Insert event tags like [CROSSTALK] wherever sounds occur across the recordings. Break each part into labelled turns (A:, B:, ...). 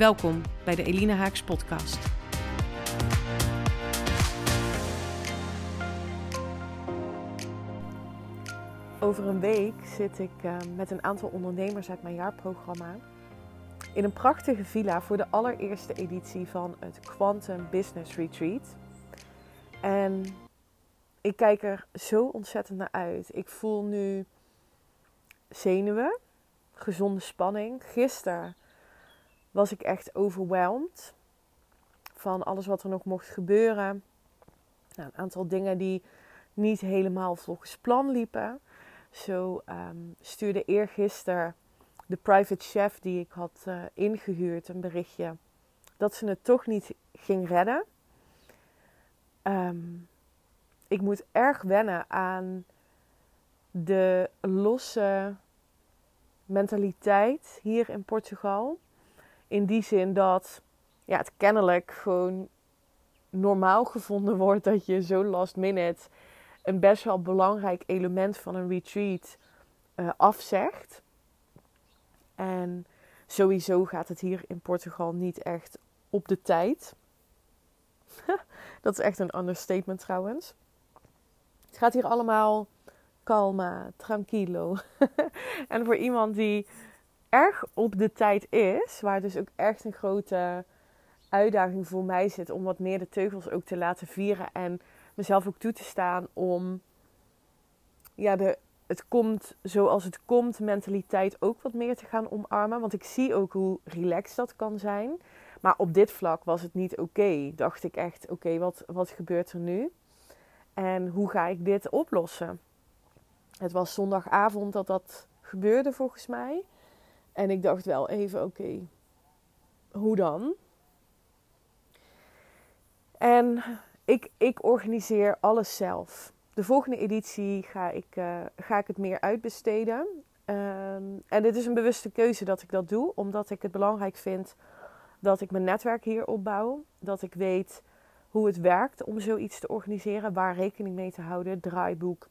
A: Welkom bij de Elina Haaks podcast. Over een week zit ik uh, met een aantal ondernemers uit mijn jaarprogramma in een prachtige villa voor de allereerste editie van het Quantum Business Retreat. En ik kijk er zo ontzettend naar uit. Ik voel nu zenuwen, gezonde spanning. Gisteren was ik echt overweldigd van alles wat er nog mocht gebeuren. Nou, een aantal dingen die niet helemaal volgens plan liepen. Zo um, stuurde eergisteren de private chef die ik had uh, ingehuurd een berichtje dat ze het toch niet ging redden. Um, ik moet erg wennen aan de losse mentaliteit hier in Portugal. In die zin dat ja, het kennelijk gewoon normaal gevonden wordt dat je zo last minute een best wel belangrijk element van een retreat uh, afzegt. En sowieso gaat het hier in Portugal niet echt op de tijd. [LAUGHS] dat is echt een understatement trouwens. Het gaat hier allemaal calma, tranquilo. [LAUGHS] en voor iemand die erg op de tijd is, waar dus ook echt een grote uitdaging voor mij zit om wat meer de teugels ook te laten vieren en mezelf ook toe te staan om ja, de het komt zoals het komt mentaliteit ook wat meer te gaan omarmen. Want ik zie ook hoe relaxed dat kan zijn. Maar op dit vlak was het niet oké. Dacht ik echt, oké, wat, wat gebeurt er nu? En hoe ga ik dit oplossen? Het was zondagavond dat dat gebeurde volgens mij. En ik dacht wel even, oké, hoe dan? En ik, ik organiseer alles zelf. De volgende editie ga ik, uh, ga ik het meer uitbesteden. Um, en dit is een bewuste keuze dat ik dat doe, omdat ik het belangrijk vind dat ik mijn netwerk hier opbouw. Dat ik weet hoe het werkt om zoiets te organiseren, waar rekening mee te houden, draaiboek.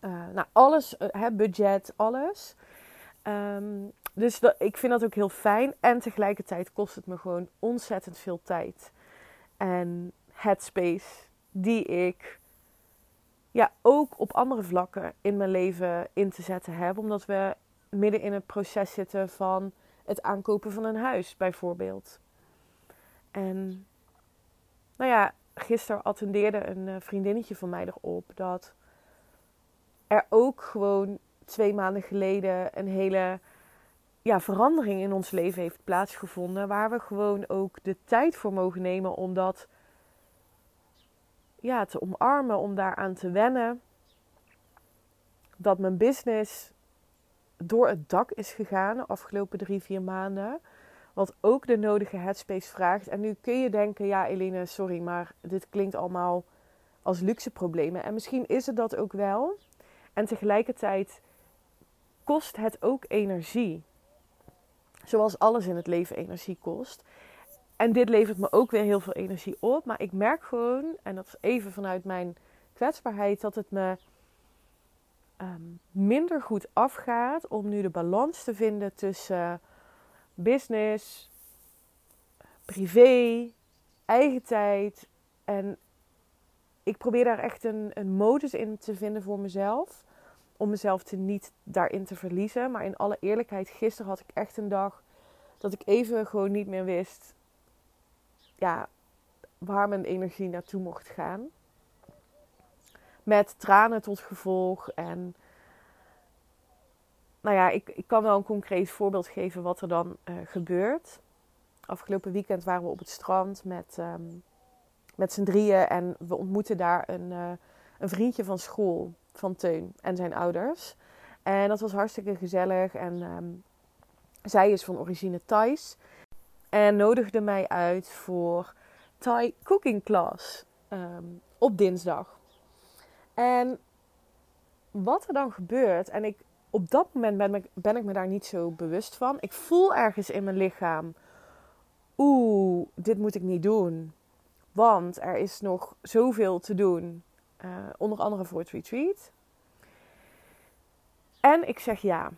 A: Uh, nou, alles, uh, budget, alles. Um, dus ik vind dat ook heel fijn. En tegelijkertijd kost het me gewoon ontzettend veel tijd. En headspace die ik ja, ook op andere vlakken in mijn leven in te zetten heb. Omdat we midden in het proces zitten van het aankopen van een huis, bijvoorbeeld. En nou ja, gisteren attendeerde een eh, vriendinnetje van mij erop dat er ook gewoon twee maanden geleden een hele ja, verandering in ons leven heeft plaatsgevonden. Waar we gewoon ook de tijd voor mogen nemen om dat ja, te omarmen, om daaraan te wennen. Dat mijn business door het dak is gegaan de afgelopen drie, vier maanden. Wat ook de nodige headspace vraagt. En nu kun je denken, ja Eline, sorry, maar dit klinkt allemaal als luxe problemen. En misschien is het dat ook wel. En tegelijkertijd kost het ook energie. Zoals alles in het leven energie kost. En dit levert me ook weer heel veel energie op. Maar ik merk gewoon, en dat is even vanuit mijn kwetsbaarheid, dat het me um, minder goed afgaat om nu de balans te vinden tussen business, privé, eigen tijd. En ik probeer daar echt een, een modus in te vinden voor mezelf. Om mezelf te niet daarin te verliezen. Maar in alle eerlijkheid, gisteren had ik echt een dag dat ik even gewoon niet meer wist ja, waar mijn energie naartoe mocht gaan. Met tranen tot gevolg. En nou ja, ik, ik kan wel een concreet voorbeeld geven wat er dan uh, gebeurt. Afgelopen weekend waren we op het strand met, um, met z'n drieën. En we ontmoetten daar een, uh, een vriendje van school, van Teun en zijn ouders. En dat was hartstikke gezellig. En um, zij is van origine Thais. En nodigde mij uit voor Thai cooking class ehm, op dinsdag. En wat er dan gebeurt, en ik, op dat moment ben ik, ben ik me daar niet zo bewust van. Ik voel ergens in mijn lichaam, oeh, dit moet ik niet doen. Want er is nog zoveel te doen, uh, onder andere voor het retreat. En ik zeg ja.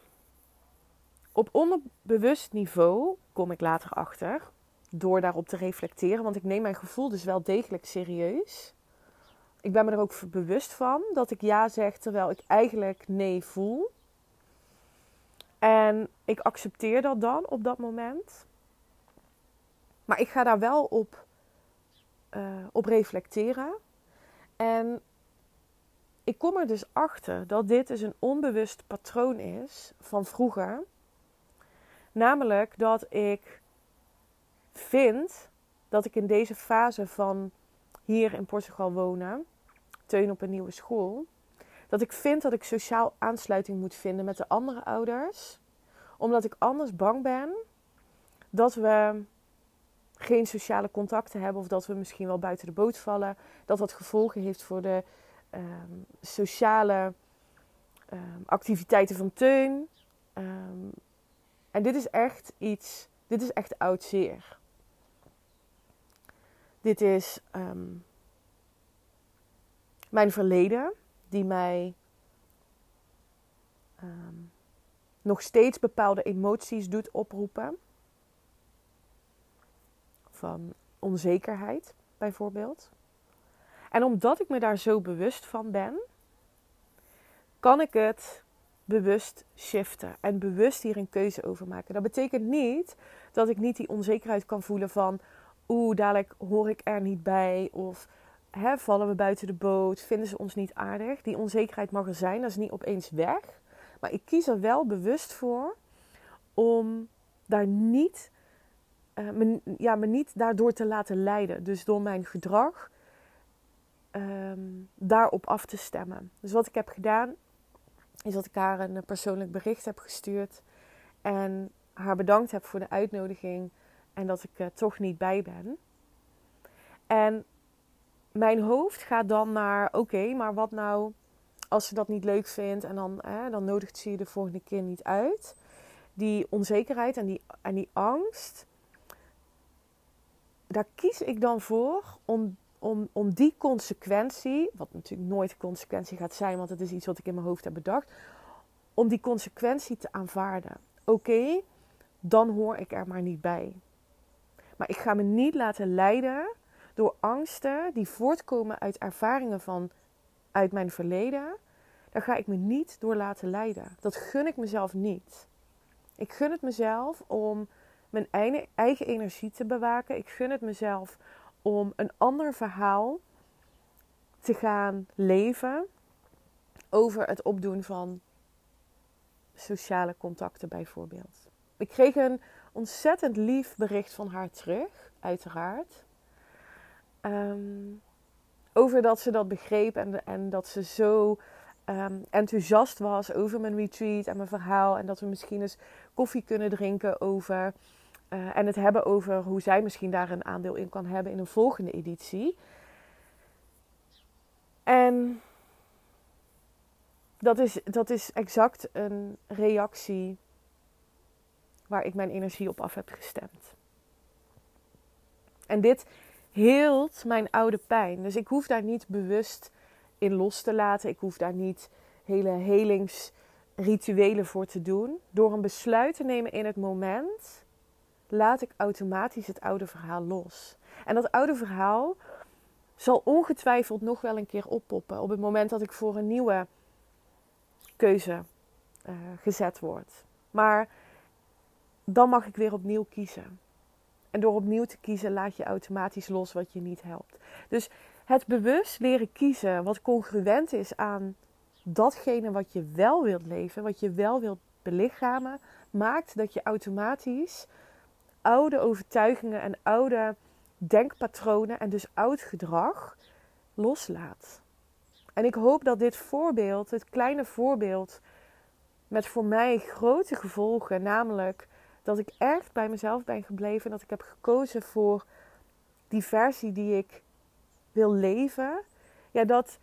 A: Op onderbewust niveau kom ik later achter door daarop te reflecteren, want ik neem mijn gevoel dus wel degelijk serieus. Ik ben me er ook bewust van dat ik ja zeg terwijl ik eigenlijk nee voel. En ik accepteer dat dan op dat moment. Maar ik ga daar wel op, uh, op reflecteren. En ik kom er dus achter dat dit dus een onbewust patroon is van vroeger. Namelijk dat ik vind dat ik in deze fase van hier in Portugal wonen, teun op een nieuwe school, dat ik vind dat ik sociaal aansluiting moet vinden met de andere ouders, omdat ik anders bang ben dat we geen sociale contacten hebben of dat we misschien wel buiten de boot vallen, dat dat gevolgen heeft voor de Ehm, sociale um, activiteiten van Teun. Um, en dit is echt iets, dit is echt oud zeer. Dit is mijn verleden, die mij nog steeds bepaalde emoties doet oproepen. Van onzekerheid bijvoorbeeld. En omdat ik me daar zo bewust van ben, kan ik het bewust shiften en bewust hier een keuze over maken. Dat betekent niet dat ik niet die onzekerheid kan voelen van, oeh, dadelijk hoor ik er niet bij of hè, vallen we buiten de boot, vinden ze ons niet aardig. Die onzekerheid mag er zijn, dat is niet opeens weg. Maar ik kies er wel bewust voor om daar niet, uh, me, ja, me niet daardoor te laten leiden. Dus door mijn gedrag um, daarop af te stemmen. Dus wat ik heb gedaan, is dat ik haar een persoonlijk bericht heb gestuurd. En haar bedankt heb voor de uitnodiging. En dat ik er toch niet bij ben. En mijn hoofd gaat dan naar: oké, maar wat nou als ze dat niet leuk vindt en dan, dan nodigt ze je de volgende keer niet uit. Die onzekerheid en die, en die angst, daar kies ik dan voor om om, om die consequentie, wat natuurlijk nooit consequentie gaat zijn, want het is iets wat ik in mijn hoofd heb bedacht, om die consequentie te aanvaarden. Oké, dan hoor ik er maar niet bij. Maar ik ga me niet laten leiden door angsten die voortkomen uit ervaringen van uit mijn verleden. Daar ga ik me niet door laten leiden. Dat gun ik mezelf niet. Ik gun het mezelf om mijn eigen energie te bewaken. Ik gun het mezelf om een ander verhaal te gaan leven over het opdoen van sociale contacten bijvoorbeeld. Ik kreeg een ontzettend lief bericht van haar terug, uiteraard. Ehm, over dat ze dat begreep en, en dat ze zo ehm, enthousiast was over mijn retreat en mijn verhaal. En dat we misschien eens koffie kunnen drinken over uh, en het hebben over hoe zij misschien daar een aandeel in kan hebben in een volgende editie. En dat is, dat is exact een reactie waar ik mijn energie op af heb gestemd. En dit heelt mijn oude pijn. Dus ik hoef daar niet bewust in los te laten. Ik hoef daar niet hele helingsrituelen voor te doen. Door een besluit te nemen in het moment laat ik automatisch het oude verhaal los. En dat oude verhaal zal ongetwijfeld nog wel een keer oppoppen op het moment dat ik voor een nieuwe keuze uh, gezet word. Maar dan mag ik weer opnieuw kiezen. En door opnieuw te kiezen laat je automatisch los wat je niet helpt. Dus het bewust leren kiezen wat congruent is aan datgene wat je wel wilt leven, wat je wel wilt belichamen, maakt dat je automatisch oude overtuigingen en oude denkpatronen en dus oud gedrag loslaat. En ik hoop dat dit voorbeeld, het kleine voorbeeld, met voor mij grote gevolgen, namelijk Dat ik echt bij mezelf ben gebleven. En dat ik heb gekozen voor die versie die ik wil leven. Ja, dat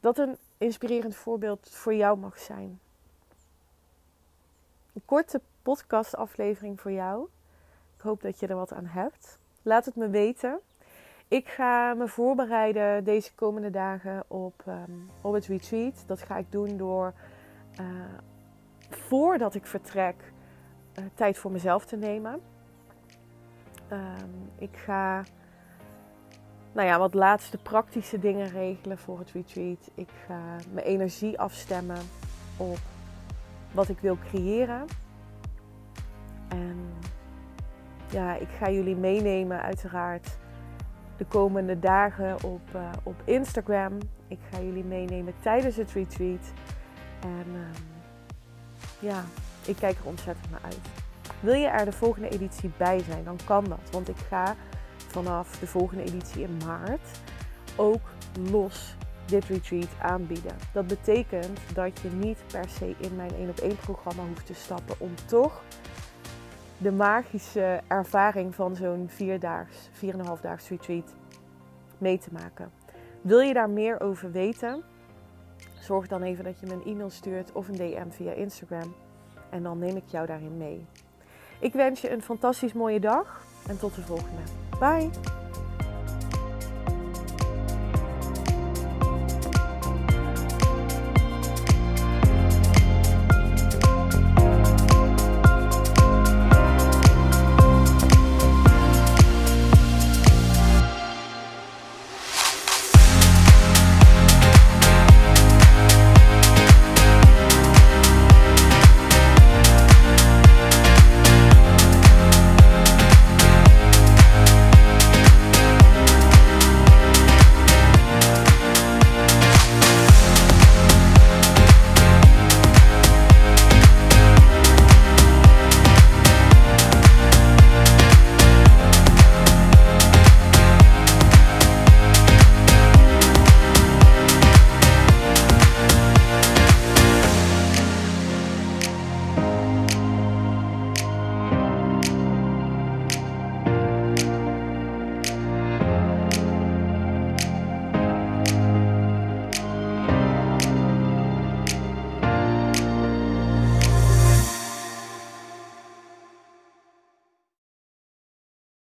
A: dat een inspirerend voorbeeld voor jou mag zijn. Een korte podcastaflevering voor jou. Hoop dat je er wat aan hebt. Laat het me weten. Ik ga me voorbereiden deze komende dagen op, um, op het retreat. Dat ga ik doen door uh, voordat ik vertrek uh, tijd voor mezelf te nemen. Um, ik ga nou ja, wat laatste praktische dingen regelen voor het retreat. Ik ga mijn energie afstemmen op wat ik wil creëren. En ja, ik ga jullie meenemen uiteraard de komende dagen op, uh, op Instagram. Ik ga jullie meenemen tijdens het retreat. En uh, ja, ik kijk er ontzettend naar uit. Wil je er de volgende editie bij zijn, dan kan dat. Want ik ga vanaf de volgende editie in maart ook los dit retreat aanbieden. Dat betekent dat je niet per se in mijn 1 op 1 programma hoeft te stappen om toch de magische ervaring van zo'n 4 daags, 4,5 daags retreat mee te maken. Wil je daar meer over weten? Zorg dan even dat je me een e-mail stuurt of een DM via Instagram. En dan neem ik jou daarin mee. Ik wens je een fantastisch mooie dag en tot de volgende. Bye!